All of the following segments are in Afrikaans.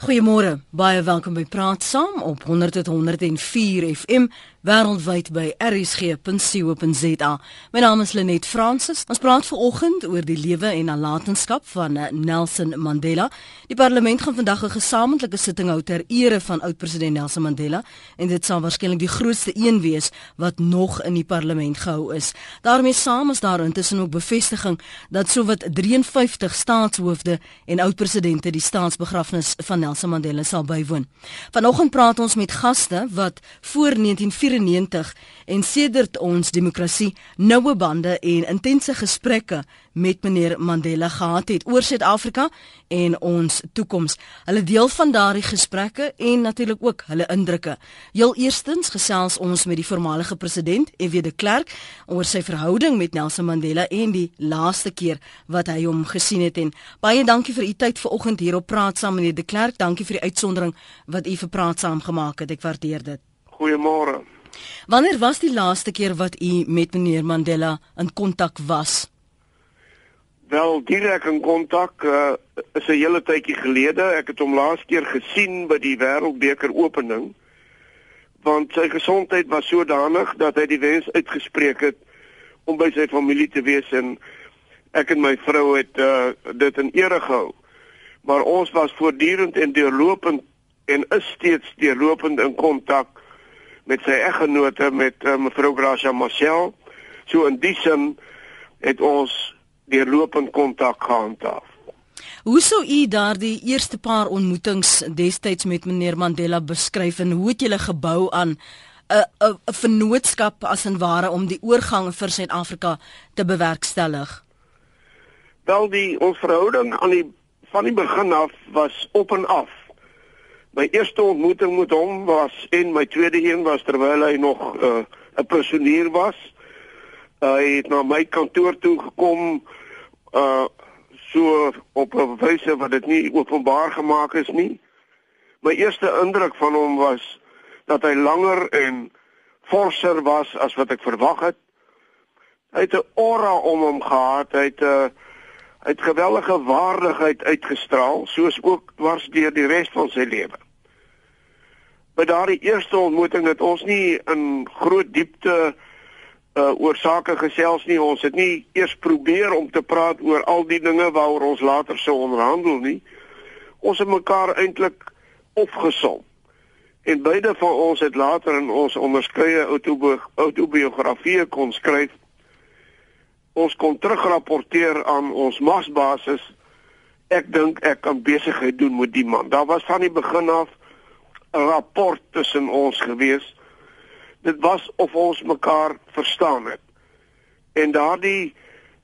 Goeiemôre, baie welkom by Praat Saam op 100.104 FM wêreldwyd by rsg.co.za. My naam is Lenet Fransis. Ons praat veraloggend oor die lewe en nalatenskap van eh, Nelson Mandela. Die parlement gaan vandag 'n gesamentlike sitting hou ter ere van oud-president Nelson Mandela en dit sal waarskynlik die grootste een wees wat nog in die parlement gehou is. daarmee saam is daar intussen ook bevestiging dat sowat 53 staatshoofde en oud-presidente die staatsbegrafnis van Nelson Mandela sal bywoon. Vanoggend praat ons met gaste wat voor 1994 en sedert ons demokrasie noue bande en intense gesprekke met meneer Mandela gehad het oor Suid-Afrika en ons toekoms. Hulle deel van daardie gesprekke en natuurlik ook hulle indrukke. Heel eerstens gesels ons met die voormalige president, F.W. de Klerk, oor sy verhouding met Nelson Mandela en die laaste keer wat hy hom gesien het en baie dankie vir u tyd vanoggend hier op Praat saam meneer de Klerk. Dankie vir die uitsondering wat u vir Praat saam gemaak het. Ek waardeer dit. Goeiemôre. Wanneer was die laaste keer wat u met meneer Mandela in kontak was? Wel direk in kontak uh, is 'n hele tydjie gelede. Ek het hom laas keer gesien by die Wêreldbeker opening. Want sy gesondheid was sodanig dat hy die wens uitgespreek het om by sy familie te wees en ek en my vrou het uh, dit in ere gehou. Maar ons was voortdurend en deurlopend en is steeds deurlopend in kontak met sy eggenote met uh, mevrou Gracia Marcel. So in die sin het ons deurlopend kontak gehandhaaf. Hoe sou u daardie eerste paar ontmoetings destyds met meneer Mandela beskryf en hoe het julle gebou aan 'n 'n 'n vennootskap as en ware om die oorgang vir Suid-Afrika te bewerkstellig? Wel die ons verhouding aan die van die begin af was op en af. My eerste ontmoeting met hom was en my tweede een was terwyl hy nog uh, 'n uh, pensioneer was. Uh, hy het na my kantoor toe gekom uh so op 'n wyse wat dit nie openbaar gemaak is nie. My eerste indruk van hom was dat hy langer en forser was as wat ek verwag het. Hy het 'n aura om hom gehad, hy het 'n uh, hy het geweldige waardigheid uitgestraal, soos ook dwars deur die res van sy lewe. By daardie eerste ontmoeting het ons nie in groot diepte uh oor sake gesels nie. Ons het nie eers probeer om te praat oor al die dinge waaroor ons later sou onderhandel nie. Ons het mekaar eintlik opgesom. En beide van ons het later in ons onderskeie autobiografieë kon skryf. Ons kon terugrapporteer aan ons masbasis. Ek dink ek kan besigheid doen met die man. Daar was van die begin af 'n rapport tussen ons geweest dit was of ons mekaar verstaan het. En daardie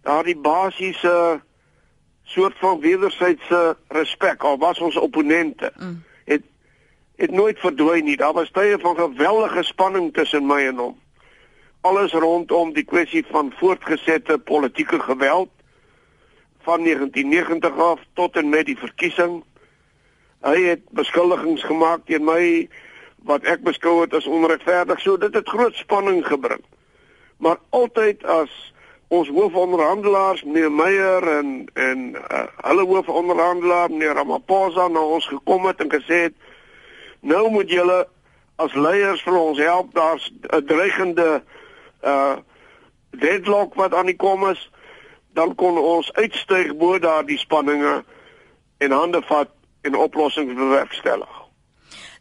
daardie basiese soort van wederwysige respek al was ons opponente mm. het het nooit verdwyn nie. Daar was tye van geweldige spanning tussen my en hom. Alles rondom die kwessie van voortgesette politieke geweld van 1990 af tot en met die verkiesing. Hy het beskuldigings gemaak teen my wat ek beskou het as onregverdig. So dit het groot spanning gebring. Maar altyd as ons hoofonderhandelaars meneer Meyer en en uh, hulle hoofonderhandelaar meneer Ramaphosa na ons gekom het en gesê het nou moet julle as leiers vir ons help daar's 'n dreigende uh deadlock wat aan die kom is dan kon ons uitstyg bo daardie spanninge en hande vat en oplossings bewerkstellig.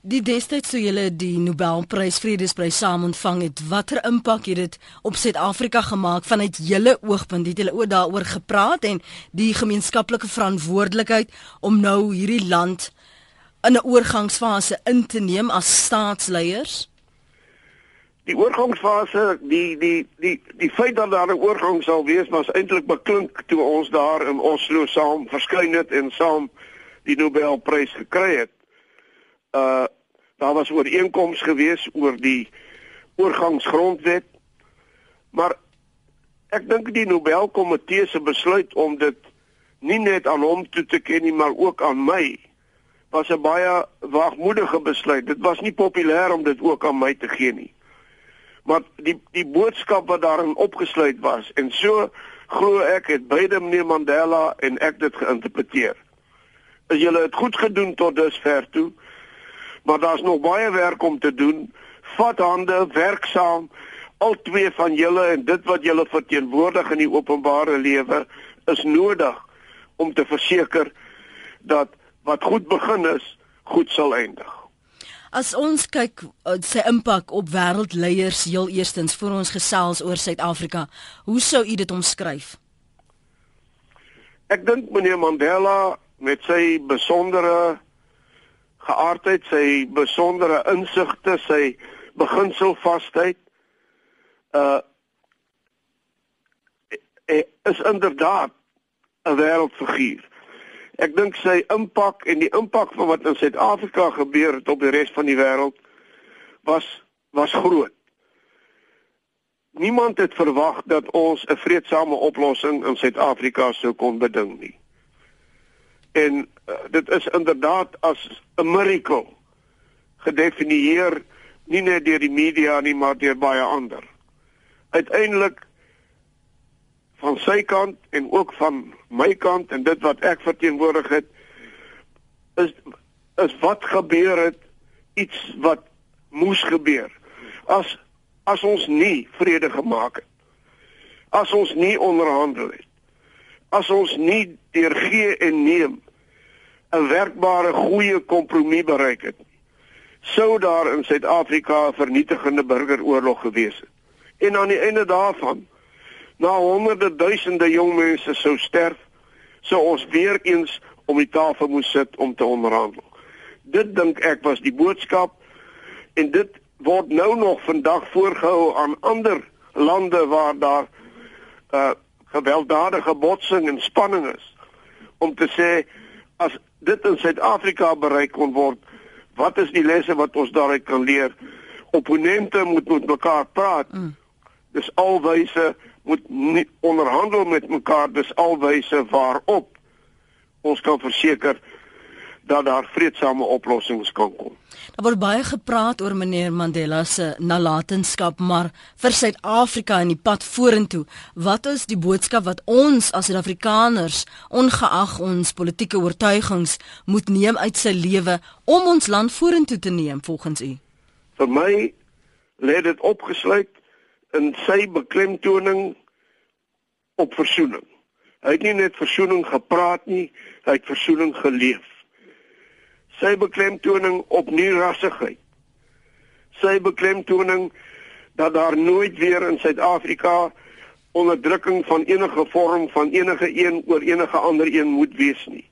Die destyds toe julle die Nobelprys Vredesprys saam ontvang het, watter impak het dit op Suid-Afrika gemaak vanuit julle oogpunt? Het julle ook daaroor gepraat en die gemeenskaplike verantwoordelikheid om nou hierdie land in 'n oorgangsfase in te neem as staatsleiers? Die oorgangsfase, die die die die feit dat daar 'n oorgang sal wees, was eintlik beklink toe ons daar in Oslo saam verskyn het en saam die Nobelprys gekry het uh daar was ooreenkoms gewees oor die oorgangsgrondwet. Maar ek dink die Nobelkomitee se besluit om dit nie net aan hom toe te ken nie, maar ook aan my was 'n baie waagmoedige besluit. Dit was nie populêr om dit ook aan my te gee nie. Maar die die boodskap wat daarin opgesluit was en so glo ek het beide meneer Mandela en ek dit geïnterpreteer is julle het goed gedoen tot dusver toe. Maar daar's nog baie werk om te doen. Vat hande, werk saam. Al twee van julle en dit wat julle verteenwoordig in die openbare lewe is nodig om te verseker dat wat goed begin is, goed sal eindig. As ons kyk uh, sy impak op wêreldleiers heel eerstens voor ons gesels oor Suid-Afrika, hoe sou u dit omskryf? Ek dink meneer Mandela met sy besondere geaardheid, sy besondere insigte, sy beginselvasheid uh is inderdaad 'n wêreldfiguur. Ek dink sy impak en die impak van wat in Suid-Afrika gebeur het op die res van die wêreld was was groot. Niemand het verwag dat ons 'n vredesame oplossing in Suid-Afrika sou kon beding nie. En uh, dit is inderdaad as 'n miracle gedefinieer nie net deur die media nie, maar deur baie ander. Uiteindelik van sy kant en ook van my kant en dit wat ek verteenwoordig het is is wat gebeur het iets wat moes gebeur as as ons nie vrede gemaak het as ons nie onderhandel het as ons nie deur gee en neem 'n werkbare goeie kompromie bereik het sou daar in Suid-Afrika 'n vernietigende burgeroorlog gewees het en aan die einde daarvan na honderde duisende jong mense sou sterf, sou ons weer eens om die tafel moes sit om te onderhandel. Dit dink ek was die boodskap en dit word nou nog vandag voorgehou aan ander lande waar daar uh gewelddadige botsing en spanning is om te sê as dit in Suid-Afrika bereik kon word, wat is die lesse wat ons daaruit kan leer? Opponente moet met mekaar praat. Mm. Dis alwyse moet nie onderhandel met mekaar dis alwyse waarop ons kan verseker dat daar vredesame oplossings kan kom. Daar word baie gepraat oor meneer Mandela se nalatenskap, maar vir Suid-Afrika en die pad vorentoe, wat is die boodskap wat ons as Suid-Afrikaners, ongeag ons politieke oortuigings, moet neem uit sy lewe om ons land vorentoe te neem volgens u? Vir my lê dit opgesluit in sy beklemtoning op versoening. Hy het nie net versoening gepraat nie, hy het versoening geleef. Sy beklemtoning op nie rassigheid. Sy beklemtoning dat daar nooit weer in Suid-Afrika onderdrukking van enige vorm van enige een oor enige ander een moet wees nie.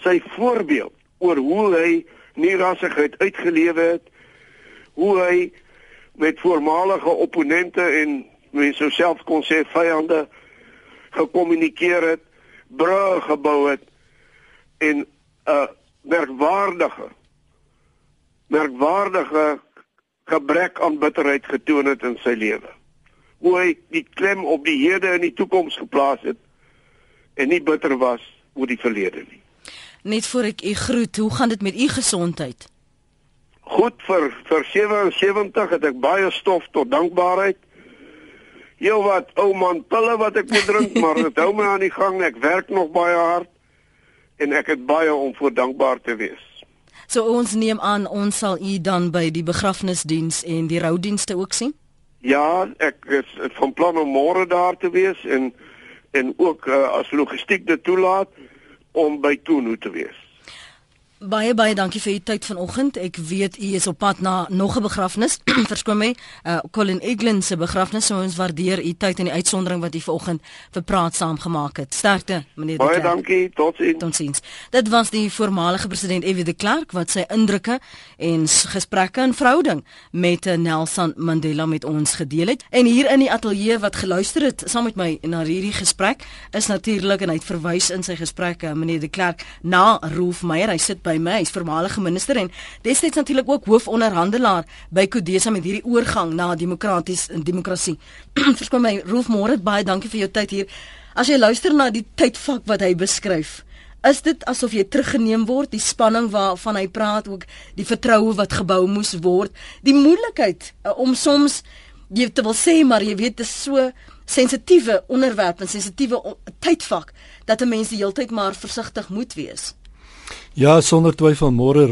Sy voorbeeld oor hoe hy nie rassigheid uitgelewe het, hoe hy met voormalige opponente en mense self kon sê vyande gekommunikeer het, brûe gebou het en 'n uh, merkwaardige merkwaardige gebrek aan bitterheid getoon het in sy lewe. Hoe hy die klem op die hede en die toekoms geplaas het en nie bitter was oor die verlede nie. Net voor ek u groet, hoe gaan dit met u gesondheid? Goed vir vir 77 het ek baie stof tot dankbaarheid. Heel wat ou man pille wat ek moet drink, maar dit hou my aan die gang. Ek werk nog baie hard en ek het baie om voor dankbaar te wees. So ons neem aan ons sal u dan by die begrafnisdiens en die roudienste ook sien? Ja, ek is van plan om môre daar te wees en en ook uh, as logistiek dit toelaat om by Toonu te wees. Baie baie dankie vir u tyd vanoggend. Ek weet u is op pad na nog 'n begrafnis. Verskoon my, uh Colin Eglin se begrafnis. So ons waardeer u tyd en die uitsondering wat u vanoggend vir praat saamgemaak het. Sterkte, meneer De Klerk. Baie dankie. Totsiens. Totsiens. Dit was die voormalige president F.W. de Klerk wat sy indrukke en gesprekke en verhouding met eh, Nelson Mandela met ons gedeel het. En hier in die ateljee wat geluister het saam met my na hierdie gesprek is natuurlik en hy het verwys in sy gesprekke meneer de Klerk na Rolf Meyer. Hy sit by my, hy's voormalige minister en destyds natuurlik ook hoofonderhandelaar by Kodesa met hierdie oorgang na demokraties en demokrasie. Verskoon my, Rolf Moore, baie dankie vir jou tyd hier. As jy luister na die tydvak wat hy beskryf, is dit asof jy teruggeneem word, die spanning waarvan hy praat, ook die vertroue wat gebou moes word, die moeilikheid uh, om soms jy te wil sê maar jy weet dit is so sensitiewe onderwerp en sensitiewe tydvak dat 'n mens die heeltyd maar versigtig moet wees. Ja, sonder twyfel môre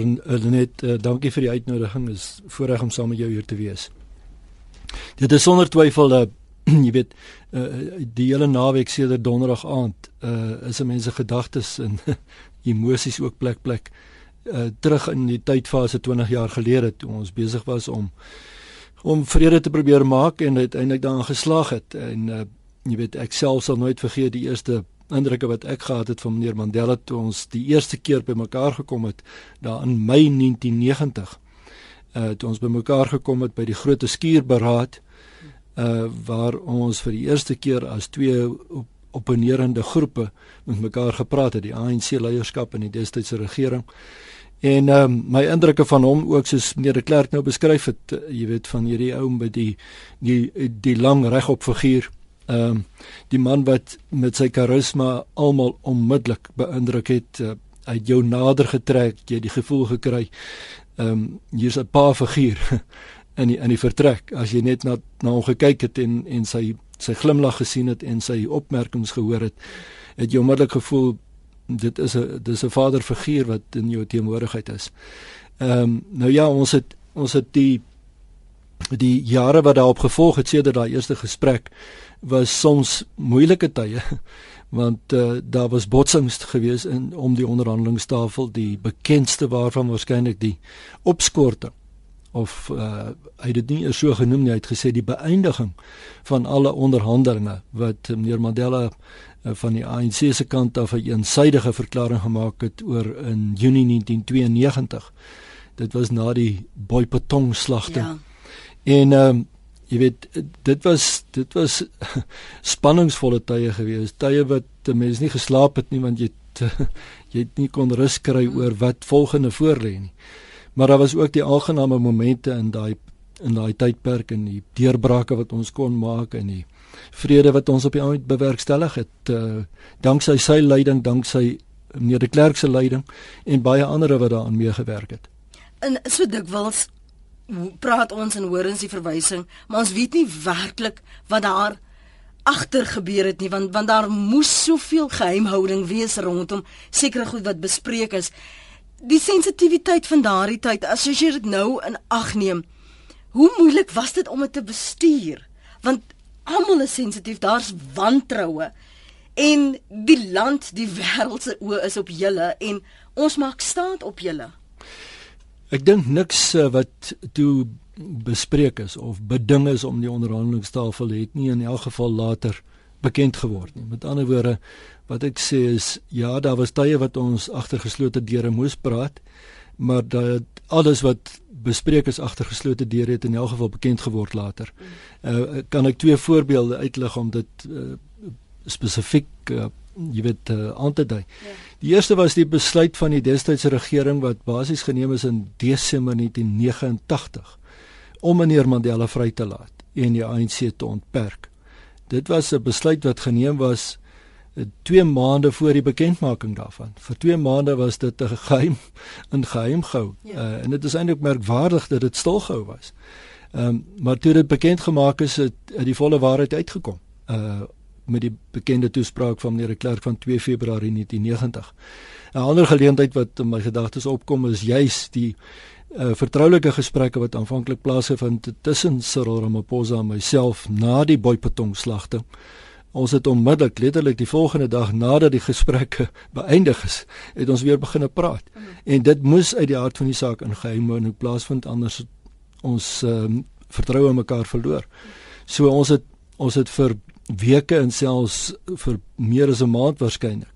net uh, dankie vir die uitnodiging. Is voorreg om saam met jou hier te wees. Dit is sonder twyfel 'n uh, jy weet uh, die hele naweek sedert donderdag aand uh, is mense gedagtes en emosies ook plek plek uh, terug in die tydfase 20 jaar gelede toe ons besig was om om vrede te probeer maak en uiteindelik daarin geslaag het en uh, jy weet ek self sal nooit vergeet die eerste indrukke wat ek gehad het van meneer Mandela toe ons die eerste keer bymekaar gekom het daar in Mei 1990 uh toe ons bymekaar gekom het by die groot skuurberaad uh waar ons vir die eerste keer as twee op, opponerende groepe met mekaar gepraat het die ANC leierskap en die destydse regering. En um, my indrukke van hom ook soos meneer de Klerk nou beskryf het uh, jy weet van hierdie ou met die die die lang regop figuur ehm um, die man wat met sy karisma almal onmiddellik beïndruk het uh, uit jou nader getrek jy die gevoel gekry ehm um, hier's 'n paar figuur in die in die vertrek as jy net na na hom gekyk het en en sy sy glimlag gesien het en sy opmerkings gehoor het het jy onmiddellik gevoel dit is 'n dis 'n vaderfiguur wat in jou teenwoordigheid is. Ehm um, nou ja, ons het ons het die die jare wat daarop gevolg het sedert daai eerste gesprek was soms moeilike tye want uh, daar was botsings gewees in om die onderhandelingstafel die bekendste waarvan waarskynlik die opskorting of uh, hy het dit nie so genoem nie hy het gesê die beëindiging van alle onderhandelinge wat meneer Mandela uh, van die ANC se kant af 'n eensydige verklaring gemaak het oor in Junie 1992 dit was na die Boipatong slagting ja. en um, jy weet dit was dit was spanningsvolle tye gewees. Tye wat mense nie geslaap het nie want jy het, jy het nie kon rus kry oor wat volgende voorlê nie. Maar daar was ook die aangename momente in daai in daai tydperk en die deurbrake wat ons kon maak en die vrede wat ons op die oomblik bewerkstellig het uh, danksy sy leiding danksy meneer de Klerk se leiding en baie ander wat daaraan meegewerk het. En so dikwels praat ons en hoor ons die verwysing, maar ons weet nie werklik wat daar agter gebeur het nie want want daar moes soveel geheimhouding wees rondom sekere goed wat bespreek is. Die sensitiwiteit van daardie tyd as jy dit nou in ag neem hoe moeilik was dit om dit te bestuur? Want almal is sensitief daar's wantroue en die land die wêreld se oë is op julle en ons maak staat op julle ek dink niks uh, wat toe bespreek is of beding is om die onderhandelingstafel het nie in elk geval later bekend geword nie. Met ander woorde, wat ek sê is ja, daar was tye wat ons agter geslote deure moes praat, maar dat alles wat bespreek is agter geslote deure het in elk geval bekend geword later. Uh kan ek twee voorbeelde uitlig om dit uh, spesifiek uh, jy weet uh, aan te dui. Ja. Die eerste was die besluit van die destydse regering wat basies geneem is in Desember 1989 om meneer Mandela vry te laat en die ANC te ontperk. Dit was 'n besluit wat geneem was 2 eh, maande voor die bekendmaking daarvan. Vir 2 maande was dit 'n geheim in geheim gehou. Ja. Uh, en dit is eintlik merkwaardig dat dit stilgehou was. Ehm um, maar toe dit bekend gemaak is, het, het die volle waarheid uitgekom. Uh met die bekende toespraak van meneer Klerk van 2 Februarie 1990. 'n Ander geleentheid wat in my gedagtes opkom is juis die uh, vertroulike gesprekke wat aanvanklik plaasgevind tussen Cyril Ramaphosa en myself na die Boipatong slagting. Ons het onmiddellik letterlik die volgende dag nadat die gesprekke beëindig is, het ons weer begine praat. En dit moes uit die hart van die saak in geheimhouding plaasvind anders ons um, vertroue mekaar verloor. So ons het ons het vir weke en selfs vir meer as 'n maand waarskynlik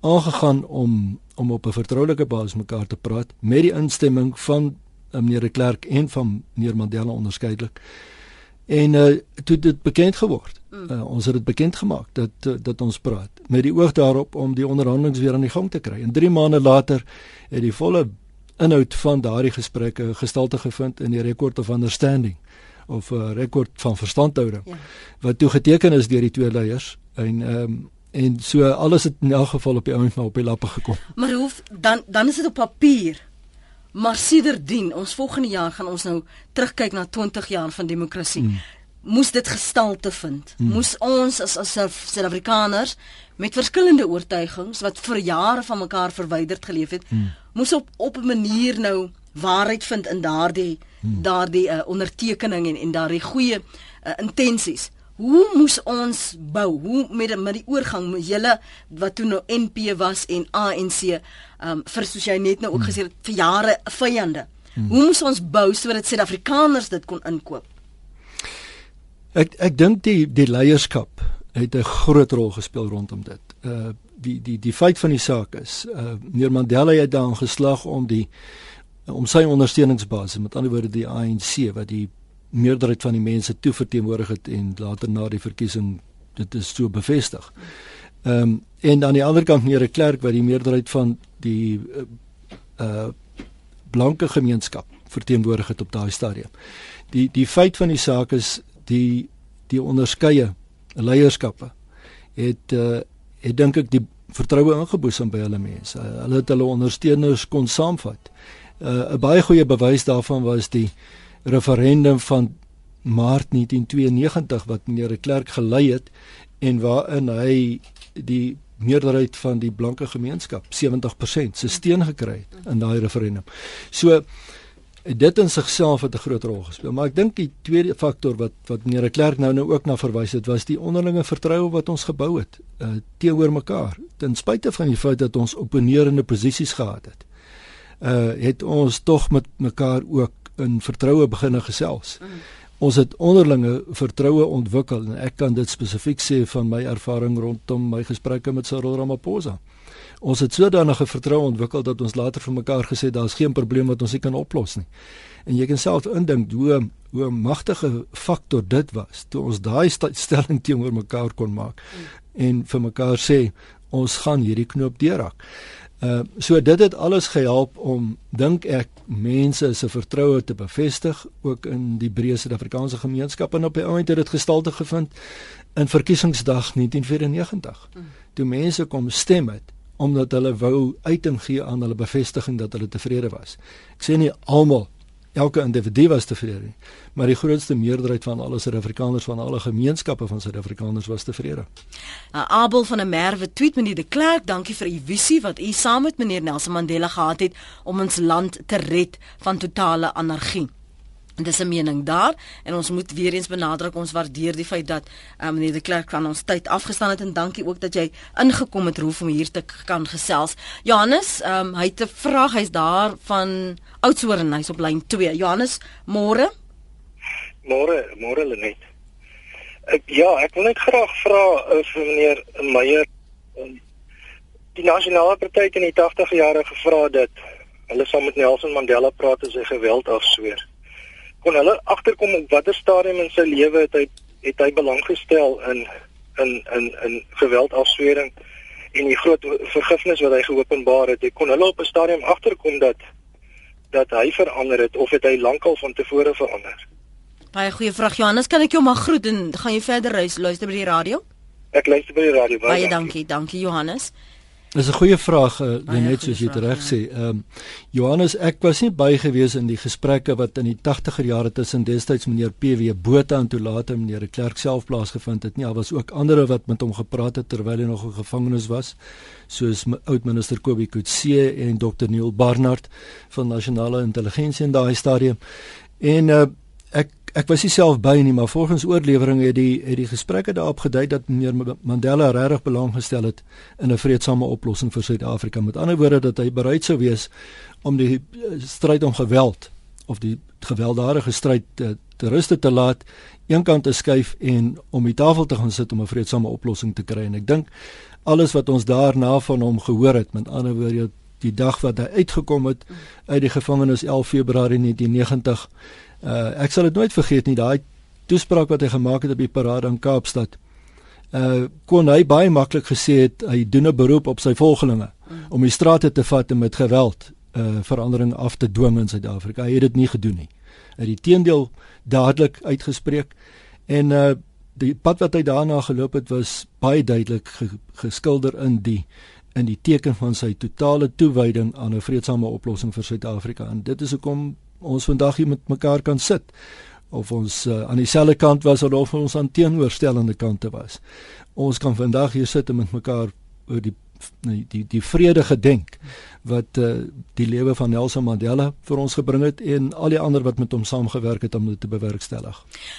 aangegaan om om op 'n vertroulike basis mekaar te praat met die instemming van uh, meneer de Klerk en van meneer Mandela onderskeidelik. En uh toe dit bekend geword. Uh, ons het dit bekend gemaak dat uh, dat ons praat met die oog daarop om die onderhandelinge weer aan die gang te kry. En 3 maande later het die volle inhoud van daardie gesprekke gestalte gevind in die record of understanding of 'n uh, rekord van verstandhouding ja. wat toe geteken is deur die twee leiers en ehm um, en so alles het in elk geval op die ouens maar op die lappe gekom. Maar hoef dan dan is dit op papier. Maar sedertdien, ons volgende jaar gaan ons nou terugkyk na 20 jaar van demokrasie. Hmm. moes dit gestalte vind. Hmm. Moes ons as as Suid-Afrikaners met verskillende oortuigings wat vir jare van mekaar verwyderd geleef het, hmm. moes op op 'n manier nou waarheid vind in daardie hmm. daardie uh, ondertekening en en daardie goeie uh, intensies. Hoe moes ons bou? Hoe met met die oorgang met julle wat toe nou NP was en ANC, ehm um, vir soos jy net nou ook hmm. gesê het vir jare vyande. Hmm. Hoe moes ons bou sodat Suid-Afrikaners dit kon inkoop? Ek ek dink die die leierskap het 'n groot rol gespeel rondom dit. Uh die die die feit van die saak is, uh meneer Mandela het daarin geslag om die om sy ondersteuningsbasis, met ander woorde die ANC wat die meerderheid van die mense toe verteenwoordig het en later na die verkiesing dit is so bevestig. Ehm um, en aan die ander kant meneer Klerk wat die meerderheid van die uh, uh blanke gemeenskap verteenwoordig het op daai stadium. Die die feit van die saak is die die onderskeie leierskappe het uh, het dink ek die vertroue ingeboesem by hulle mense. Uh, hulle het hulle ondersteuners kon saamvat. Uh, 'n uh, baie goeie bewys daarvan was die referendum van Maart 1992 wat meneer Klerk gelei het en waarin hy die meerderheid van die blanke gemeenskap 70% se steun gekry het in daai referendum. So dit in sigself het 'n groot rol gespeel, maar ek dink die tweede faktor wat wat meneer Klerk nou nou ook na verwys het, was die onderlinge vertroue wat ons gebou het uh, teenoor mekaar. Ten spyte van die feit dat ons opponerende posisies gehad het, uh het ons tog met mekaar ook in vertroue begin gesels. Mm. Ons het onderlinge vertroue ontwikkel en ek kan dit spesifiek sê van my ervaring rondom my gesprekke met Cyril Ramaphosa. Ons het sodanige vertroue ontwikkel dat ons later vir mekaar gesê daar's geen probleem wat ons nie kan oplos nie. En jy kan self indink hoe hoe 'n magtige faktor dit was toe ons daai stelling teenoor mekaar kon maak mm. en vir mekaar sê ons gaan hierdie knoop deurhak. Uh so dit het alles gehelp om dink ek mense se vertroue te bevestig ook in die breë Suid-Afrikaanse gemeenskap en op die oomblik het dit gestalte gevind in verkiesingsdag 1994. Mm. Toe mense kom stem het omdat hulle wou uiting gee aan hulle bevestiging dat hulle tevrede was. Ek sê nie almal elke individu was tevrede nie, maar die grootste meerderheid van alle Suid-Afrikaners van alle gemeenskappe van Suid-Afrikaners was tevrede. Uh, Abel van der Merwe tweet meneer de Klerk, dankie vir u visie wat u saam met meneer Nelson Mandela gehad het om ons land te red van totale anargie. En dis 'n mening daar en ons moet weer eens benadruk ons waardeer die feit dat um, meneer de Klerk van ons tyd afgestaan het en dankie ook dat jy ingekom het roef om hier te kan gesels. Johannes, um, hy het 'n vraag, hy's daar van Oudtshoorn, hy's op lyn 2. Johannes, môre? Môre, môre Lenet. Ek ja, ek wil net graag vra uh, vir meneer Meyer um, die nasionale party in die 80 jare gevra dat hulle saam met Nelson Mandela praat as hy geweld afsweer kon hulle agterkom op watter stadium in sy lewe het hy het hy belang gestel in in in in geweldafswering en die groot vergifnis wat hy geopenbaar het. Ek kon hulle op 'n stadium agterkom dat dat hy verander het of het hy lankal van tevore verander. Baie goeie vraag Johannes, kan ek jou maar groet en gaan jy verder reis luister by die radio? Ek luister by die radio. Baie, baie dankie, dankie Johannes. Dis 'n goeie vraag, uh, net soos jy reg ja. sê. Ehm um, Johannes, ek was nie by gewees in die gesprekke wat in die 80er jare tussen destyds meneer PW Botha en toe later meneer Klerk self plaasgevind het nie. Daar was ook ander wat met hom gepraat het terwyl hy nog in gevangenis was, soos oud minister Kobie Kutse en Dr Neil Barnard van nasionale intelligensie in daai stadium. En uh, ek ek was nie self by nie, maar volgens oorlewering het die het die gesprekke daarop gedui dat meneer Mandela regtig belang gestel het in 'n vreedsame oplossing vir Suid-Afrika. Met ander woorde dat hy bereid sou wees om die eh, stryd om geweld of die gewelddadige stryd te, te ruste te laat, eenkant te skuif en om die tafel te gaan sit om 'n vreedsame oplossing te kry. En ek dink alles wat ons daarna van hom gehoor het, met ander woorde die dag wat hy uitgekom het uit die gevangenis 11 Februarie 1990 Uh ek sal dit nooit vergeet nie daai toespraak wat hy gemaak het op die parade in Kaapstad. Uh kon hy baie maklik gesê het hy doen 'n beroep op sy volgelinge mm. om die strate te vat en met geweld uh verandering af te dwing in Suid-Afrika. Hy het dit nie gedoen nie. Hy het die teendeel dadelik uitgespreek en uh die pad wat hy daarna geloop het was baie duidelik geskilder in die in die teken van sy totale toewyding aan 'n vreedsame oplossing vir Suid-Afrika. En dit is hoekom ons vandag hier met mekaar kan sit of ons uh, aan dieselfde kant was of ons aan teenoorstellende kante was. Ons kan vandag hier sit en met mekaar oor die die die, die vrede gedenk wat uh, die lewe van Nelson Mandela vir ons gebring het en al die ander wat met hom saamgewerk het om dit te bewerkstellig.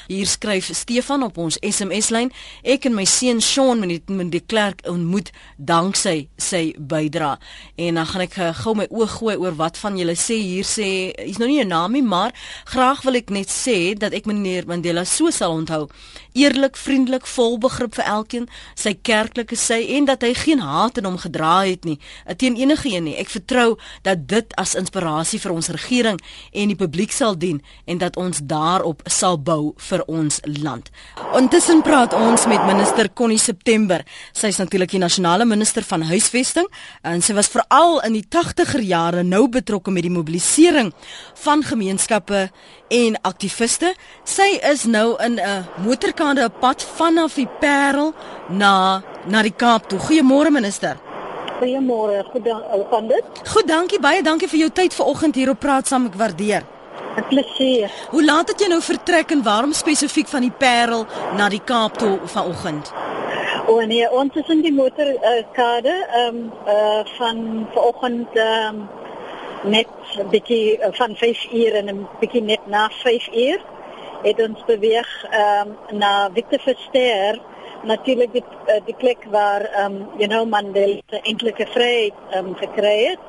Hier skryf Stefan op ons SMS-lyn: Ek en my seun Sean met die, met die klerk ontmoet danksy sy bydrae. En dan gaan ek uh, gou my oog gooi oor wat van julle sê hier sê, hy's nou nie 'n naam nie, maar graag wil ek net sê dat ek meneer Mandela so sal onthou. Eerlik, vriendelik, vol begrip vir elkeen, sy kerklike sy en dat hy geen haat in hom gedra het nie, teen enige een nie. Ek vertrou dat dit as inspirasie vir ons regering en die publiek sal dien en dat ons daarop sal bou vir ons land. Intussen praat ons met minister Connie September. Sy is natuurlik die nasionale minister van huisvesting en sy was veral in die 80er jare nou betrokke met die mobilisering van gemeenskappe en aktiviste. Sy is nou in 'n motorkade pad vanaf die Parel na na die Kaap toe. Goeiemôre minister. Goeiemôre, goed gaan dit? Goed, dankie baie, dankie vir jou tyd vanoggend hier op praat saam, ek waardeer. 'n Plesier. Hoe laat het jy nou vertrek en waarom spesifiek van die Parel na die Kaap toe vanoggend? O nee, ons is in die motorkade uh, ehm um, uh, van vanoggend ehm um, net 'n bietjie uh, van 5 uur en 'n bietjie net na 5 uur het ons beweeg ehm um, na Victor Verster natuurlik die eh, die plek waar ehm um, you know Mandela se entlike vryheid ehm um, gekry het.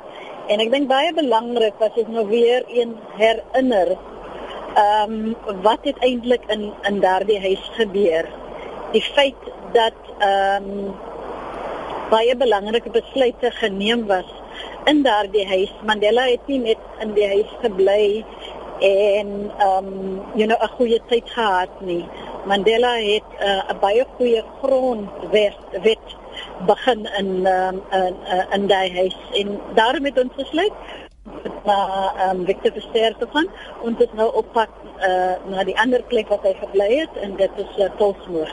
En ek dink baie belangrik was dit nou weer een herinner ehm um, wat het eintlik in in daardie huis gebeur. Die feit dat ehm um, baie belangrike besluite geneem was in daardie huis. Mandela het nie net in die huis gebly en ehm um, you know 'n goeie tyd gehad nie. Mandela het uh, 'n baie goeie grondwet wet begin in um, in in daai huis. En daarom het ons besluit na um, Victor Verster te gaan. En dit nou op pad uh, na die ander plek wat hy gebly het en dit is uh, Tolsmoor.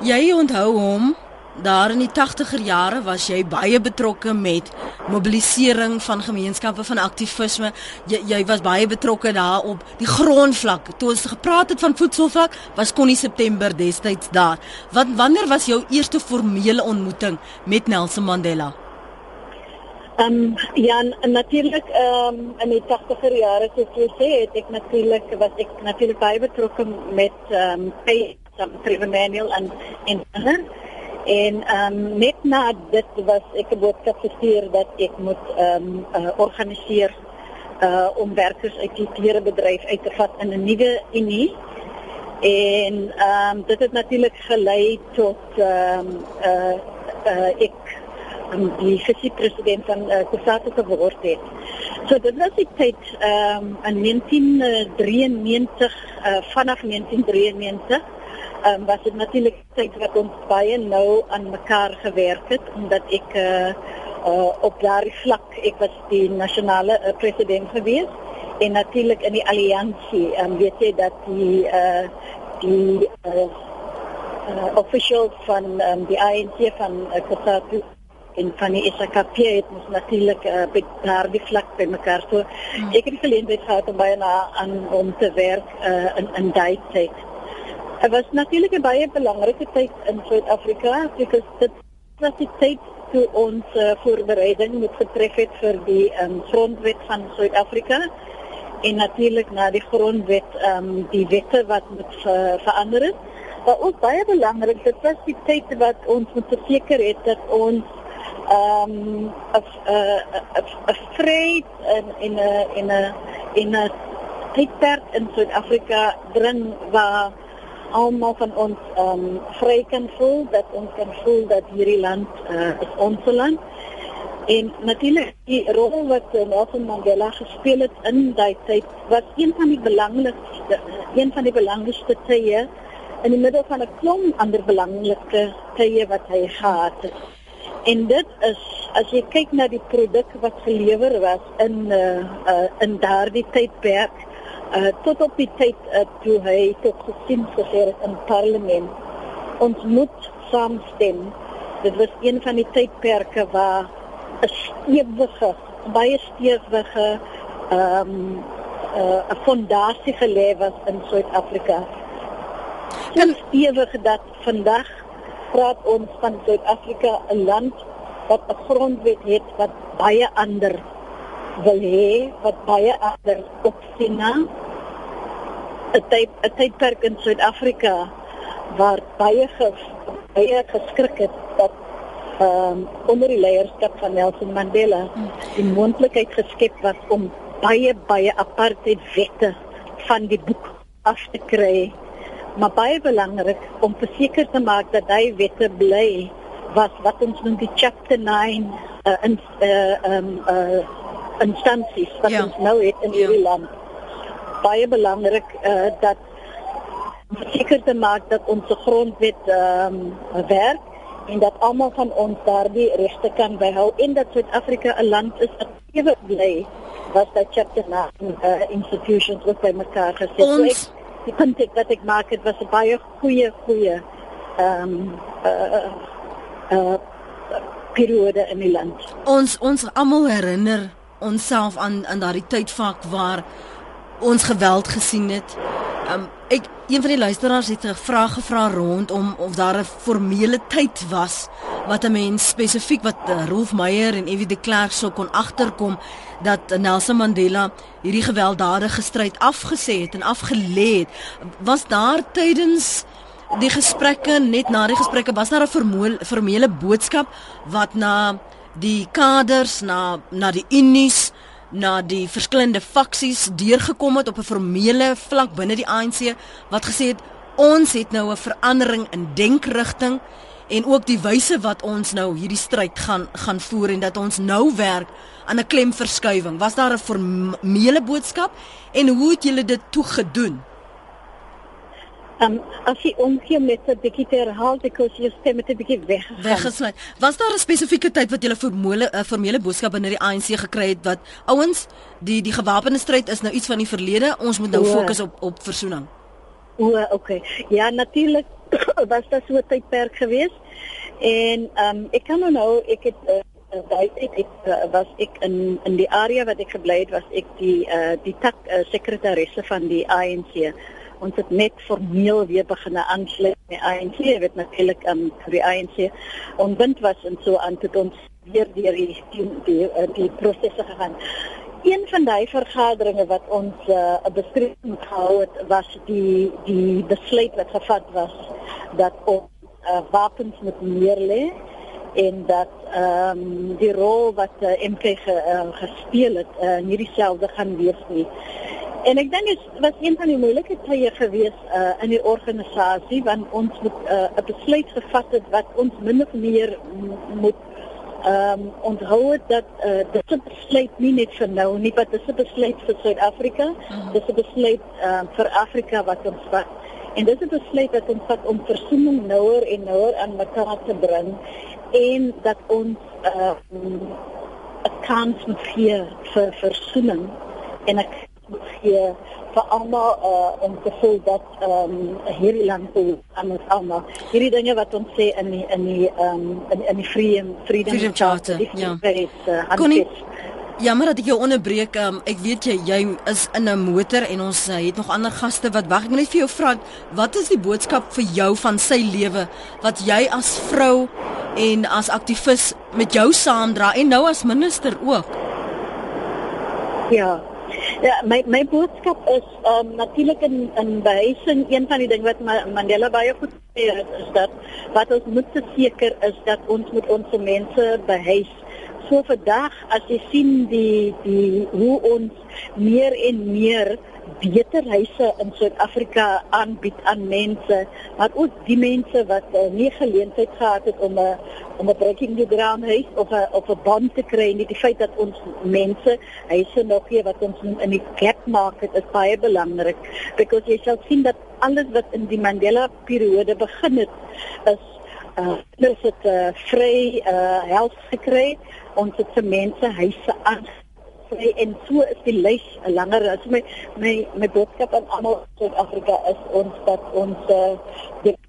Jy onthou hom Daar in die 80er jare was jy baie betrokke met mobilisering van gemeenskappe van aktivisme. Jy jy was baie betrokke daar op die grondvlak. Toe ons gepraat het van voedselvlak, was Connie September destyds daar. Wat wanneer was jou eerste formele ontmoeting met Nelson Mandela? Ehm um, ja, natuurlik ehm um, in die 80er jare soos jy sê, het ek natuurlik was ek natuurlik baie betrokke met ehm um, pay some tribunal en en ander En ehm um, net na dit was ek boodskap gestuur dat ek moet ehm um, uh, organiseer uh om werkers uit die klerebedryf uit te vat in 'n nuwe unie. En ehm um, dit het natuurlik gelei tot ehm um, uh uh ek um, die visiepresident van uh, Kusatu geword het. So dit was die tyd ehm um, in 1993 uh vanaf 1993 ehm um, was dit natuurlik tyd wat ons baie nou aan mekaar gewerk het omdat ek uh, uh op daardie vlak ek was die nasionale uh, president gewees en natuurlik in die alliansie ehm um, weet jy dat die uh die uh, uh officials van um, die ANC van uh, Kusatu en van die SKP het ons natuurlik uh, by daardie vlak by mekaar. So hmm. ek het geleentheid gehad om baie na aan om te werk uh, in in daai tyd Het was natuurlijk een baie belangrike tyd in Suid-Afrika, because dit was die tyd toe ons uh, voorbereiding moet getref het vir die um, grondwet van Suid-Afrika en natuurlik na die grondwet um, die wette wat moet uh, verander het. Maar ook baie belangrik, dit was die tyd wat ons moet verseker het dat ons ehm um, 'n vrede in in 'n in 'n in 'n tydperk in Suid-Afrika bring waar almal van ons ehm um, vry kan voel dat ons kan voel dat hierdie land uh, is ons land. En natuurlik die rol wat Nelson Mandela gespeel het in daai tyd was een van die belangrikste een van die belangrikste tye in die middel van 'n klomp ander belangrike tye wat hy gehad het. En dit is as jy kyk na die produk wat gelewer was in uh, uh in daardie tydperk uh, tot op die tyd uh, toe hy tot gesien gesê het in parlement ons moet saamstem dit was een van die tydperke waar 'n stewige baie stewige ehm um, uh, 'n fondasie gelê was in Suid-Afrika. Kan stewig dat vandag praat ons van Suid-Afrika 'n land wat 'n grondwet het wat baie ander wil hê, wat baie ander opsien na 'n tyd 'n tydperk in Suid-Afrika waar baie ge, baie geskrik het dat ehm um, onder die leierskap van Nelson Mandela die moontlikheid geskep was om baie baie apartheid wette van die boek af te kry maar baie belangrik om verseker te maak dat daai wette bly was wat ons noem die chapter 9 uh, in uh, um uh instansies wat ja. ons nou het in hierdie ja. land. Baie belangrik uh dat seker te maak dat ons grondwet ehm um, werk en dat almal van ons daardie regte kan behou en dat Suid-Afrika 'n land is wat ewig bly was dat chapter 9 uh, institutions wat by mekaar gesit. Ons... So ek, die punt ek wat ek maak het was 'n baie goeie goeie ehm um, uh uh periode in die land. Ons ons almal herinner onsself aan aan daardie tydvak waar ons geweld gesien het. Um ek een van die luisteraars het 'n vraag gevra rondom of daar 'n formele tyd was wat 'n mens spesifiek wat uh, Rolf Meyer en Evie de Klerk sou kon agterkom dat Nelson Mandela hierdie gewelddadige stryd afgesê het en afgelê het. Was daar tydens die gesprekke net na die gesprekke was daar 'n formele boodskap wat na die kaders na na die unies na die verskillende faksies deurgekom het op 'n formele vlak binne die ANC wat gesê het ons het nou 'n verandering in denkrigting en ook die wyse wat ons nou hierdie stryd gaan gaan voer en dat ons nou werk aan 'n klemverskuiwing. Was daar 'n formele boodskap en hoe het julle dit toe gedoen? Um, as jy omgee met 'n bietjie te herhaal, because jy stem met 'n bietjie weg. Weggesluit. Was daar 'n spesifieke tyd wat jy 'n formele 'n formele boodskap binne die ANC gekry het wat ouens, die die gewapende stryd is nou iets van die verlede, ons moet nou fokus op op versoening. O, okay. Ja, natuurlik was dit so 'n tydperk geweest. En ehm um, ek kan nou nou ek het uh, daai tyd ek uh, was ek in in die area wat ek gebly het was ek die uh, die tak uh, sekretaresse van die ANC ons het net formeel weer begin aansluit met ANC weet natuurlik um, vir die ANC ontbind was en so aan tot ons weer deur die die die, die, die prosesse gegaan een van daai vergaderings wat ons uh, 'n uh, bespreking gehou het was die die besluit wat gevat was dat ons uh, wapens moet meer lê en dat ehm um, die rol wat uh, MK ge, uh, gespeel het uh, nie dieselfde gaan wees nie. En ek dink dit was een van die moeilike tye gewees uh, in die organisasie want ons moet uh, 'n besluit gevat het wat ons min of meer moet ehm um, onthou dat uh, dit 'n besluit nie net vir nou nie, wat is 'n besluit vir Suid-Afrika? Uh mhm. -huh. Dit is 'n besluit uh, vir Afrika wat ons vat. En dit is 'n besluit wat ons vat om versoening nouer en nouer aan mekaar te bring en dat ons uh, 'n kans moet gee vir versoening en ek gee vir almal uh, om te voel dat ehm um, hierdie land toe aan ons almal hierdie dinge wat ons sê in die, in die ehm um, in, in die freedom freedom, freedom charter, charter ja weet uh, Connie Jammer dat ek jou onderbreek. Um, ek weet jy jy is in 'n motor en ons uh, het nog ander gaste wat wag. Ek wil net vir jou vra, wat is die boodskap vir jou van sy lewe wat jy as vrou en as aktivis met jou saamdra en nou as minister ook? Ja, Ja, my my boodskap is um natuurlik in in behuising een van die dinge wat Mandela baie goed sê is dat wat ons moet seker is dat ons moet ons mense behuis. So vandag as jy sien die die hoe ons meer en meer beter huise in Suid-Afrika aanbied aan mense, maar ook die mense wat uh, nie geleentheid gehad het om 'n uh, om 'n breaking the ground huis of 'n of 'n band te kry nie. Die feit dat ons mense huise nog gee wat ons in die gap market is baie belangrik because jy sal sien dat alles wat in die Mandela periode begin het is uh dis dit uh, vry uh help gekry ons het se mense huise aan vry en so is die lys langer as my my my boodskap aan almal in Suid-Afrika is ons dat ons uh,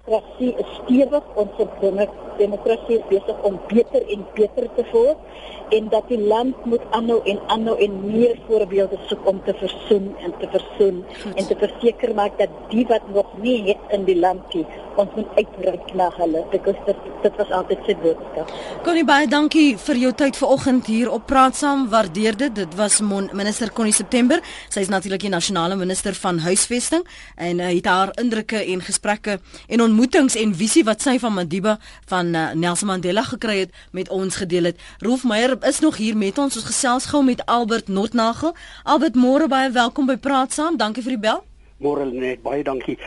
demokrasie is stewig ons het binne demokrasie besig om beter en beter te word en dat die land moet aanhou en aanhou en meer voorbeelde soek om te versoen en te versoen Goed. en te verseker maak dat die wat nog nie het in die land nie ons moet uitreik na hulle because dit dit was altyd se boodskap. Connie baie dankie vir jou tyd vanoggend hier op Praat Saam. Waardeer dit. Dit was Mon minister Connie September. Sy is natuurlik die nasionale minister van huisvesting en uh, het haar indrukke en gesprekke en ontmoetings en visie wat sy van Madiba van uh, Nelson Mandela gekry het met ons gedeel het. Rolf Meyer is nog hier met ons. Ons gesels gou met Albert Notnagel. Albert, môre baie welkom by Praat Saam. Dankie vir die bel. Môre net baie dankie.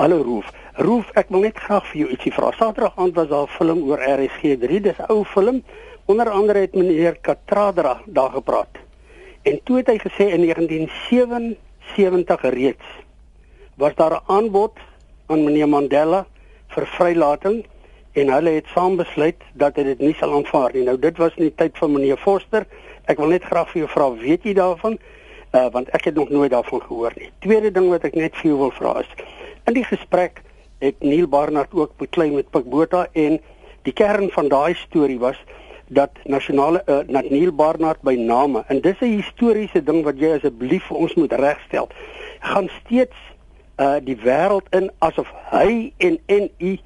Hallo Rolf. Rolf, ek wil net graag vir jou ietsie vra. Saterdag aand was daar 'n film oor RSG3. Dis 'n ou film. Onder andere het meneer Katradra daar gepraat. En toe het hy gesê in 1977 reeds was daar 'n aanbod aan meneer Mandela vir vrylating en hulle het saam besluit dat hy dit nie sal aanvaar nie. Nou dit was in die tyd van meneer Forster. Ek wil net graag vir jou vra, weet jy daarvan? Uh want ek het nog nooit daarvan gehoor nie. Tweede ding wat ek net vir jou wil vra is, in die gesprek het Neil Barnard ook beklei met Pikbota en die kern van daai storie was dat nasionale uh, dat Neil Barnard by name en dis 'n historiese ding wat jy asseblief vir ons moet regstel gaan steeds uh die wêreld in asof hy en NU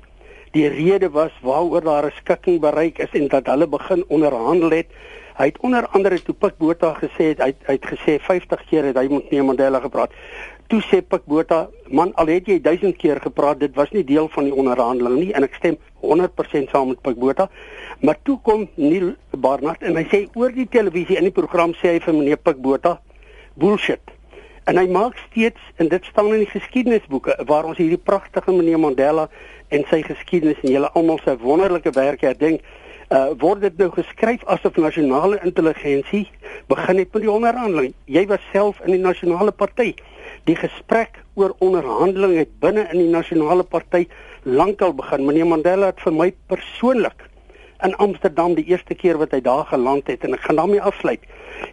die rede was waaroor daar 'n skikking bereik is en dat hulle begin onderhandel het. Hy het onder andere toe Pik Botha gesê het hy hy het gesê 50 keer het hy met Neil Mandela gepraat. Toe sê Pik Botha, man, al het jy 1000 keer gepraat, dit was nie deel van die onderhandeling nie en ek stem 100% saam met Pik Botha. Maar toe kom Neil Barnard en hy sê oor die televisie in die program sê hy vir meneer Pik Botha, bullshit. En hy maak steeds en dit staan in die geskiedenisboeke waar ons hierdie pragtige meneer Mandela en sy geskiedenis en julle almal se wonderlike werk herdenk, uh, word dit nou geskryf asof nasionale intelligensie begin het met die onderhandeling. Jy was self in die nasionale party. Die gesprek oor onderhandeling het binne in die nasionale party lankal begin. Meneer Mandela het vir my persoonlik in Amsterdam die eerste keer wat hy daar geland het en ek gaan daarmee afsluit.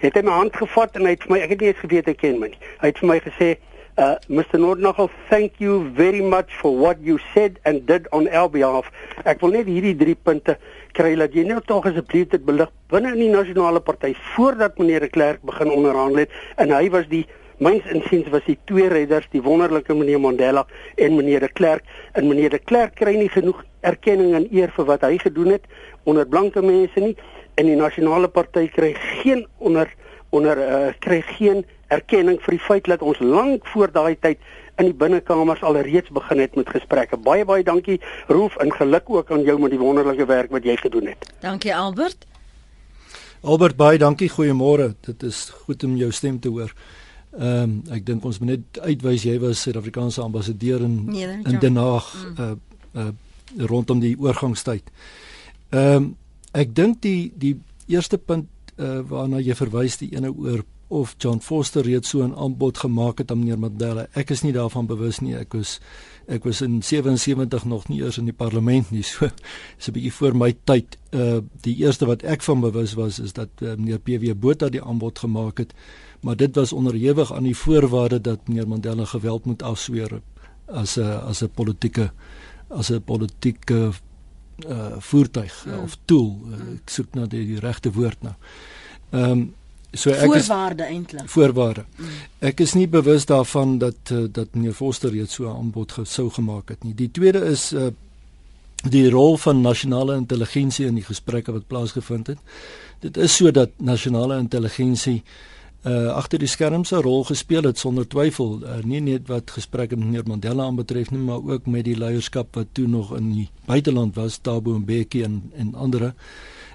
Het hy my hand gevat en hy het vir my ek het nie eens geweet hy ken my nie. Hy het vir my gesê Uh, Mr. Nordnagel, thank you very much for what you said and did on our behalf. Ek wil net hierdie drie punte kry dat jy net tog asseblief dit belig binne in die nasionale party voordat meneer de Klerk begin onderhandel het en hy was die myns insiens was die twee redders, die wonderlike meneer Mandela en meneer de Klerk en meneer de Klerk kry nie genoeg erkenning en eer vir wat hy gedoen het onder blanke mense nie en die nasionale party kry geen onder onder uh, kry geen erkenning vir die feit dat ons lank voor daai tyd in die binnekamers al reeds begin het met gesprekke. Baie baie dankie Roof en geluk ook aan jou met die wonderlike werk wat jy gedoen het. Dankie Albert. Albert baie dankie. Goeiemôre. Dit is goed om jou stem te hoor. Ehm um, ek dink ons moet net uitwys jy was Suid-Afrikaanse ambassadeur in Nederland, in Den Haag mm. uh uh rondom die oorgangstyd. Ehm um, ek dink die die eerste punt uh waarna jy verwys die ene oor of John Foster reeds so 'n aanbod gemaak het aan meneer Mandela. Ek is nie daarvan bewus nie. Ek was ek was in 77 nog nie eers in die parlement nie. So is 'n bietjie voor my tyd. Uh die eerste wat ek van bewus was is dat uh, meneer PW Botha die aanbod gemaak het. Maar dit was onderhewig aan die voorwaarde dat meneer Mandela geweld moet afsweer as 'n as 'n politieke as 'n politieke uh voertuig mm. of tool. Uh, ek soek nou die, die regte woord nou. Ehm um, So ek voorwaarde eintlik. Voorwaarde. Mm. Ek is nie bewus daarvan dat dat meneer Foster reeds so 'n aanbod gesou gemaak het nie. Die tweede is uh die rol van nasionale intelligensie in die gesprekke wat plaasgevind het. Dit is so dat nasionale intelligensie uh agter die skerms 'n rol gespeel het sonder twyfel, uh, nie net wat gesprekke met meneer Mandela aanbetref nie, maar ook met die leierskap wat toe nog in die buiteland was, Thabo Mbeki en en ander. Uh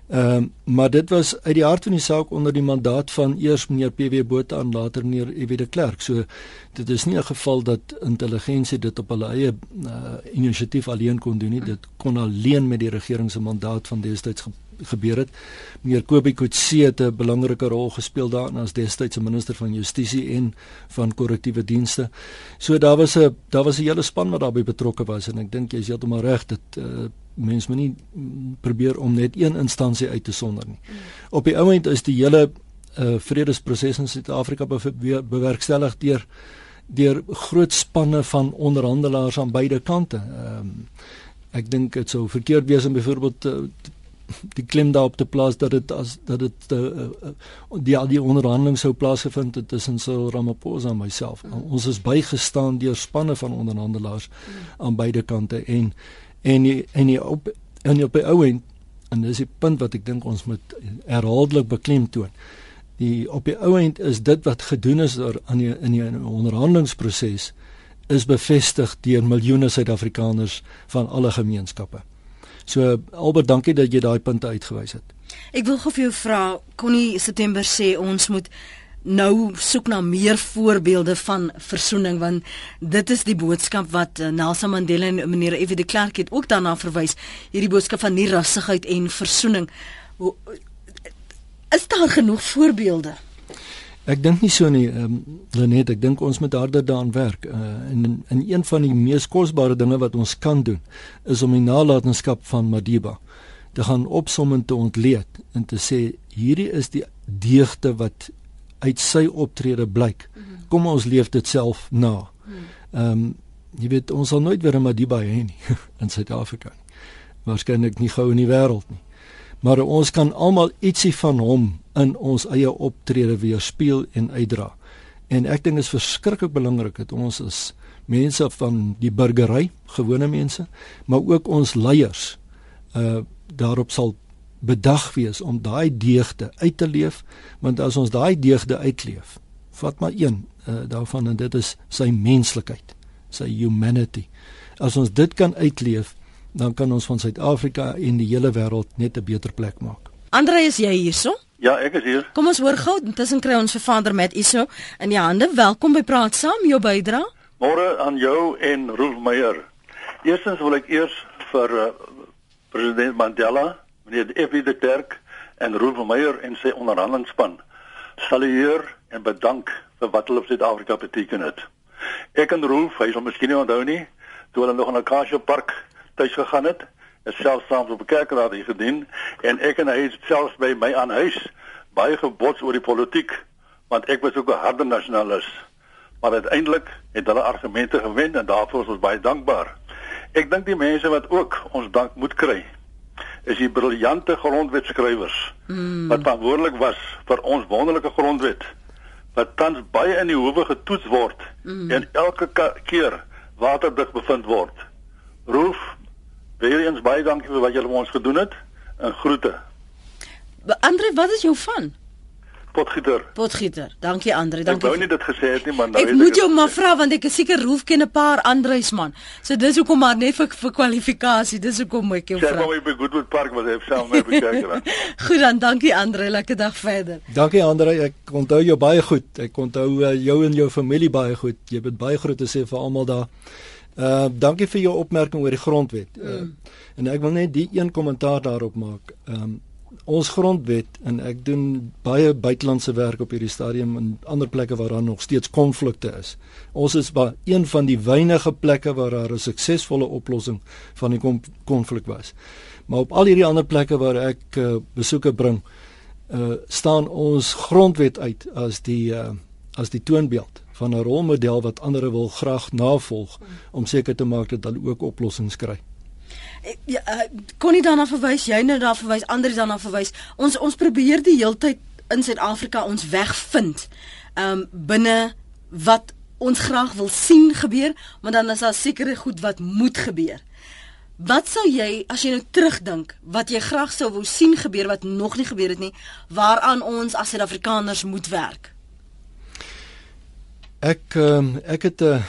Ehm uh, maar dit was uit die hart van die saak onder die mandaat van eers meneer PW Botha en later meneer EW de Klerk. So dit is nie 'n geval dat intelligensie dit op hulle eie uh, inisiatief alleen kon doen nie. Dit kon alleen met die regering se mandaat van destyds gebeur het. Meneer Kobie Kutse het 'n belangrike rol gespeel daarin as destydse minister van Justisie en van korrektiewe dienste. So daar was 'n daar was 'n hele span wat daarbey betrokke was en ek dink jy is heeltemal reg dat uh, mens moet nie probeer om net een instansie uit te sonder nie. Op die oomblik is die hele uh, vredesproses in Suid-Afrika bewerkstellig deur deur groot spanne van onderhandelaars aan beide kante. Ehm um, ek dink dit sou verkeerd wees om byvoorbeeld uh, die klem daarop te plaas dat dit as dat dit uh, uh, die al die onderhandeling sou plaasgevind het tussen Cyril Ramaphosa en myself. Mm. Ons is bygestaan deur spanne van onderhandelaars mm. aan beide kante en en die, en die op en op die ou end en dis die punt wat ek dink ons moet herhaaldelik beklemtoon. Die op die ou end is dit wat gedoen is oor aan die in die onderhandelingsproses is bevestig deur miljoene Suid-Afrikaners van alle gemeenskappe. So Albert, dankie dat jy daai punte uitgewys het. Ek wil gou vir jou vra, Connie September sê ons moet nou soek na meer voorbeelde van versoening want dit is die boodskap wat uh, Nelson Mandela en meneer F.W. de Klerk het ook daarna verwys, hierdie boodskap van nie rassigheid en versoening. Is daar genoeg voorbeelde? Ek dink nie so nie, ehm um, Lenet, ek dink ons moet harder daaraan werk. Uh, en in een van die mees kosbare dinge wat ons kan doen, is om die nalatenskap van Madiba te gaan opsom en te ontleed en te sê hierdie is die deugde wat uit sy optrede blyk. Kom ons leef dit self na. Ehm um, jy weet ons sal nooit weer 'n Madiba hê nie in Suid-Afrika nie. Waarskynlik nie gou in die wêreld nie. Maar ons kan almal ietsie van hom in ons eie optrede weerspieël en uitdra. En ek dink dit is verskriklik belangrik dat ons as mense van die burgery, gewone mense, maar ook ons leiers uh daarop sal bedag wees om daai deugde uit te leef, want as ons daai deugde uitleef, vat maar een uh daarvan en dit is sy menslikheid, sy humanity. As ons dit kan uitleef, dan kan ons van Suid-Afrika en die hele wêreld net 'n beter plek maak. Andre, is jy hierso? Ja, ek is hier. Kom ons hoor gou, intussen kry ons vir Vader met Iso in die hande. Welkom by Praat Saam, jou bydra. Môre aan jou en Rolf Meyer. Eerstens wil ek eers vir uh, president Mandela, meneer F.W. de Klerk en Rolf Meyer en sy onderhandelingsspan salueer en bedank vir wat hulle vir Suid-Afrika beteken het. Ek en Rolf, hy sal miskien nie onthou nie, toe hulle nog in Acacia Park tuis gegaan het is self saam op 'n kerkraad gedien en ek en hy het selfs by my aan huis baie gebots oor die politiek want ek was ook 'n harde nasionalis maar uiteindelik het hulle argumente gewen en daarvoor is ons baie dankbaar. Ek dink die mense wat ook ons dank moet kry is die briljante grondwetskrywers mm. wat verantwoordelik was vir ons wonderlike grondwet wat tans baie in die howe getoets word mm. en elke keer waterdig bevind word. Roof Weereens baie dankie vir wat julle vir ons gedoen het en groete. Andre, wat is jou van? Potgieter. Potgieter. Dankie Andre, dankie. Ek wou nie dit gesê het nie, maar nou ek moet jou maar vra want ek is seker Roef ken 'n paar Andre's man. So dis hoekom maar net vir vir kwalifikasie. Dis hoekom ek jou vra. Sê maar by Goodwood Park was hy self net bekyk. goed dan, dankie Andre. Lekker dag verder. Dankie Andre. Ek onthou jou baie goed. Ek onthou uh, jou en jou familie baie goed. Jy het baie groete sê vir almal daar. Uh dankie vir jou opmerking oor die grondwet. Uh, mm. En ek wil net die een kommentaar daarop maak. Um ons grondwet en ek doen baie buitelandse werk op hierdie stadium in ander plekke waar daar nog steeds konflikte is. Ons is by een van die weinige plekke waar daar 'n suksesvolle oplossing van die konflik was. Maar op al hierdie ander plekke waar ek uh, besoeke bring, uh staan ons grondwet uit as die uh as die toonbeeld van 'n rolmodel wat ander wil graag navolg om seker te maak dat hulle ook oplossings kry. Ja, uh, kon nie daarna verwys, jy nou daar verwys, ander daarna verwys. Ons ons probeer die heeltyd in Suid-Afrika ons weg vind. Um binne wat ons graag wil sien gebeur, maar dan is daar sekere goed wat moet gebeur. Wat sou jy as jy nou terugdink wat jy graag sou wou sien gebeur wat nog nie gebeur het nie, waaraan ons as Suid-Afrikaners moet werk? Ek um, ek het 'n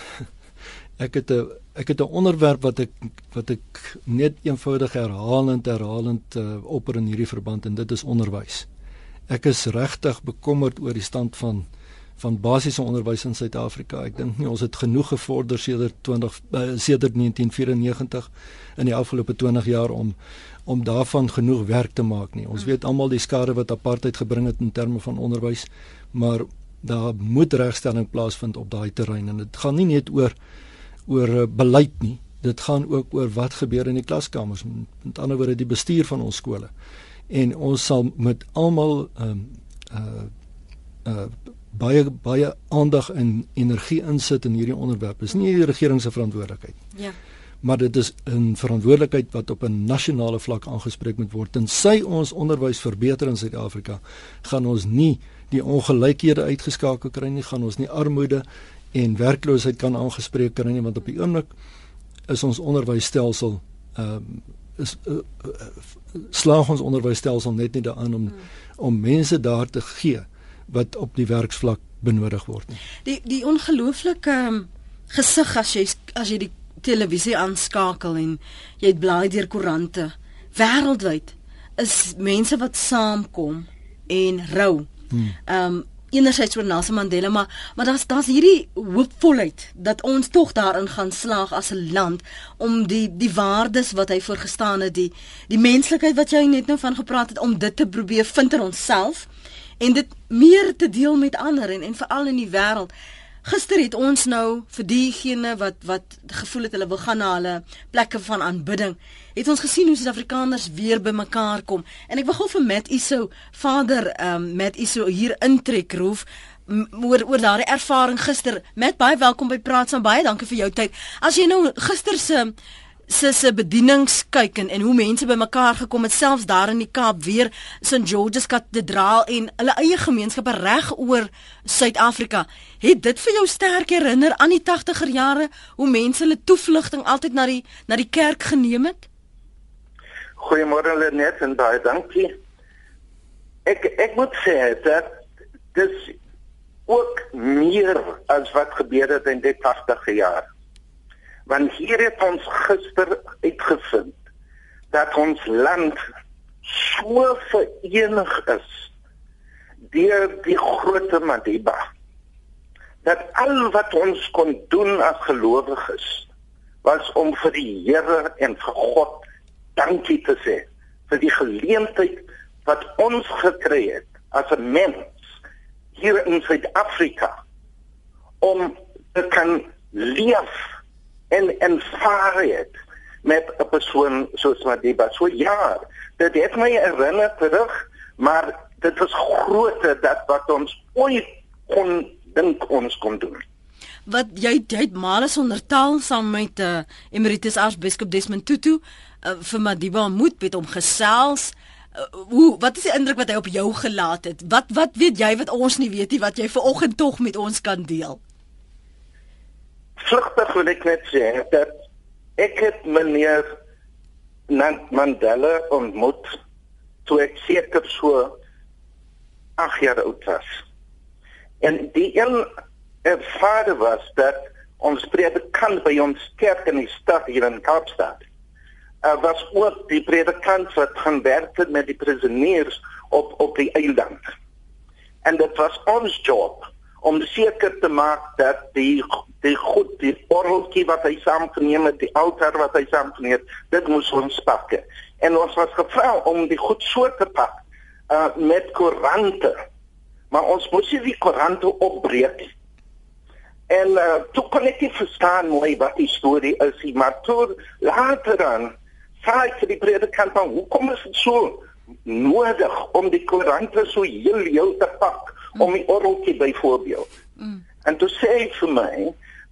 ek het 'n ek het 'n onderwerp wat ek wat ek net eenvoudig herhalend herhalend uh, opper in hierdie verband en dit is onderwys. Ek is regtig bekommerd oor die stand van van basiese onderwys in Suid-Afrika. Ek dink nie ons het genoeg gevorder sedert 20 uh, sedert 1994 in die afgelope 20 jaar om om daarvan genoeg werk te maak nie. Ons weet almal die skade wat apartheid gebring het in terme van onderwys, maar daar moet regstelling plaasvind op daai terrein en dit gaan nie net oor oor eh, beleid nie. Dit gaan ook oor wat gebeur in die klaskamers. Met ander woorde die bestuur van ons skole. En ons sal met almal ehm um, uh uh baie baie aandag en energie insit in hierdie onderwerp. Is nie die regering se verantwoordelikheid ja. Maar dit is 'n verantwoordelikheid wat op 'n nasionale vlak aangespreek moet word. Tensy ons onderwys verbeter in Suid-Afrika, gaan ons nie die ongelykhede uitgeskakel kry nie, gaan ons nie armoede en werkloosheid kan aangespreek kry nie, want op die oomblik is ons onderwysstelsel ehm uh, is uh, uh, slaag ons onderwysstelsel net nie daaraan om hmm. om mense daar te gee wat op die werksvlak benodig word nie. Die die ongelooflike um, gesig as jy as jy die televisie aanskakel en jy blaai deur koerante wêreldwyd is mense wat saamkom en rou. Hmm. Ehm um, enerzijds oor Nelson Mandela maar maar daar's daar's hierdie hoopvolheid dat ons tog daarin gaan slaag as 'n land om die die waardes wat hy voorgestaan het die die menslikheid wat jy net nou van gepraat het om dit te probeer vind in onsself en dit meer te deel met ander en en veral in die wêreld. Gister het ons nou vir diegene wat wat gevoel het hulle wil gaan na hulle plekke van aanbidding, het ons gesien hoe Suid-Afrikaners weer bymekaar kom. En ek wil gou vir Matt Iso, vader um Matt Iso hier intrek roef oor oor daardie ervaring gister. Matt, baie welkom by Praat saam baie. Dankie vir jou tyd. As jy nou gister se se se bedienings kyk en, en hoe mense bymekaar gekom het selfs daar in die Kaap weer St George's Kathedraal en hulle eie gemeenskappe reg oor Suid-Afrika. Het dit vir jou sterk herinner aan die 80er jare hoe mense hulle toevlugting altyd na die na die kerk geneem het? Goeiemôre Lenet en baie dankie. Ek ek moet sê dat dis ook meer as wat gebeur het in die 80er jare want hier het ons gister uitgevind dat ons land so verenig is deur die groot Madiba dat al wat ons kon doen as gelowiges was om vir die Here en vir God dankie te sê vir die geleentheid wat ons gekry het as 'n mens hier in Suid-Afrika om te kan leef en en vaar het met 'n persoon soos Madiba. So ja, dit het my herinner terug, maar dit was groter dat wat ons ooit kon dink ons kon doen. Wat jy jy het male sonder taal saam met uh, Emeritus Aartsbiskop Desmond Tutu uh, vir Madiba moet met hom gesels. Uh, hoe wat is die indruk wat hy op jou gelaat het? Wat wat weet jy wat ons nie weet nie wat jy ver oggend tog met ons kan deel? vlugtig wil ek net sê dat ek het meneer Mandela ontmoet toe ek seker so 8 jaar oud was. En die een ervaring was dat ons predikant by ons kerk in die stad hier in Kaapstad uh, was ook die predikant wat gaan werk met die prisoners op op die eiland. En dit was ons job om seker te maak dat die die goed die orgeltjie wat hy saamgeneem het, die altaar wat hy saamgeneem het, dit moes ons pak. En ons was gevra om die goed so te pak uh met koerante. Maar ons moes nie die koerante opbreek nie. En uh toe kon ek nie verstaan mooi wat die storie is nie, maar toe later dan sê ek die predikant van hoekom is dit so nodig om die koerante so heel heel te pak om die orgeltjie byvoorbeeld. Mm. En toe sê hy vir my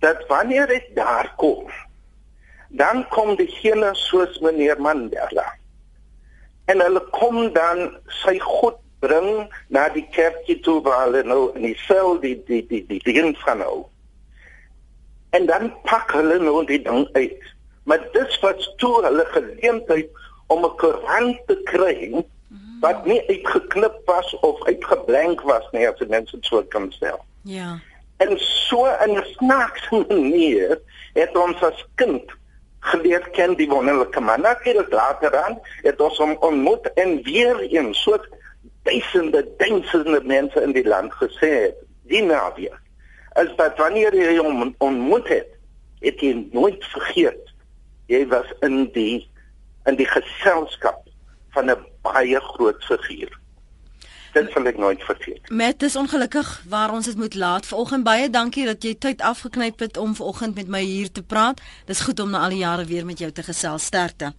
dat wanneer dit daar kom, dan kom die hele soos meneer Mandela. En hulle kom dan sy goed bring na die kerkie toe waar hulle nou in die sel die die die die dien van nou. En dan pak hulle nou die ding uit. Maar dit was toe hulle geleentheid om 'n koerant te kry wat nie uitgeknip was of uitgeblank was nie as mense dit so kan stel. Ja. En so in 'n snaakse manier het ons as kind geleer ken die wonderlike man. Nou kyk dit later aan, het ons hom ontmoet en weer een soort duisende duisende mense in die land gesê het, die naweek. As dat wanneer jy hom ontmoet het, het jy nooit vergeet jy was in die in die geselskap van 'n baie groot figuur. Dit sal ek nooit vergeet. Met is ongelukkig waar ons dit moet laat. Vanoggend baie dankie dat jy tyd afgeknyp het om vanoggend met my hier te praat. Dis goed om na al die jare weer met jou te gesels. Sterkte.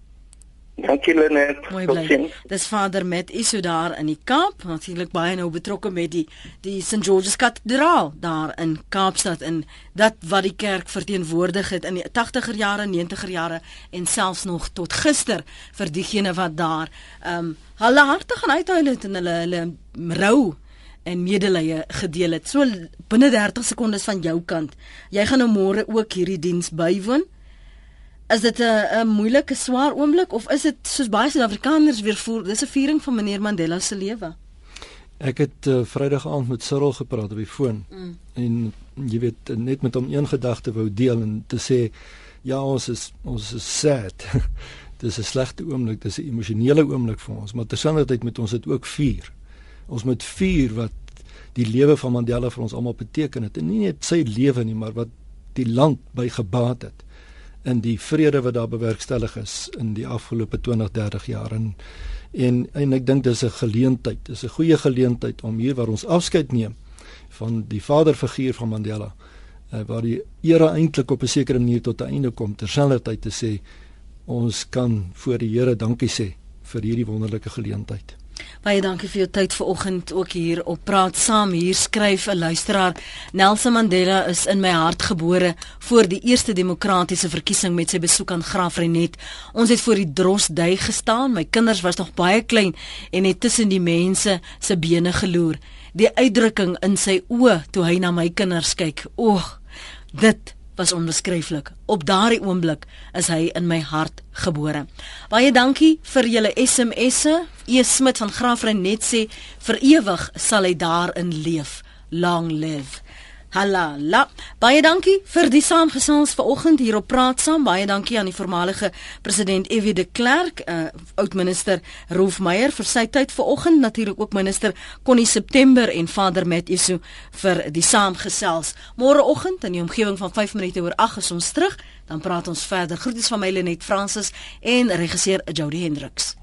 Dankie Lenet. Mooi bly. Dis Vader met Isu daar in die Kaap, natuurlik baie nou betrokke met die die St George's Kathedraal daar in Kaapstad in dat wat die kerk verteenwoordig het in die 80er jare, 90er jare en selfs nog tot gister vir diegene wat daar ehm um, hulle harte gaan uithuil het en hulle hulle rou en medelee gedeel het. So binne 30 sekondes van jou kant. Jy gaan nou môre ook hierdie diens bywoon. Is dit 'n 'n moeilike swaar oomblik of is dit soos baie Suid-Afrikaners weer voel, dis 'n viering van meneer Mandela se lewe? Ek het uh, Vrydag aand met Cyril gepraat op die foon mm. en jy weet net met hom een gedagte wou deel en te sê ja ons is ons is sad. dis 'n slegte oomblik, dis 'n emosionele oomblik vir ons, maar terselfdertyd moet ons dit ook vier. Ons moet vier wat die lewe van Mandela vir ons almal beteken het en nie net sy lewe nie, maar wat die land by gebaat het in die vrede wat daar bewerkstellig is in die afgelope 20, 30 jaar en en, en ek dink dis 'n geleentheid, dis 'n goeie geleentheid om hier waar ons afskeid neem van die vaderfiguur van Mandela uh, waar die era eintlik op 'n sekere manier tot 'n einde kom terselfdertyd te sê ons kan voor die Here dankie sê vir hierdie wonderlike geleentheid. Baie dankie vir jou tyd vanoggend ook hier op Praat Saam. Hier skryf 'n luisteraar: Nelson Mandela is in my hart gebore voor die eerste demokratiese verkiesing met sy besoek aan Graaf Reinet. Ons het voor die drosdui gestaan. My kinders was nog baie klein en het tussen die mense se bene geloer. Die uitdrukking in sy oë toe hy na my kinders kyk. Oeg, dit was onbeskryflik. Op daardie oomblik is hy in my hart gebore. Baie dankie vir julle SMS'e. E Smit van Graafrein net sê vir ewig sal hy daarin leef. Long live. Hallo. Baie dankie vir die saamgesels vanoggend hier op Praat Saam. Baie dankie aan die voormalige president F.W. de Klerk, uh, oud-minister Rolf Meyer vir sy tyd vanoggend, natuurlik ook minister Connie September en Vader Matthew vir die saamgesels. Môreoggend in die omgewing van 5 minute oor 8 is ons terug, dan praat ons verder. Groete van my Lenet Fransis en regisseur Jody Hendriks.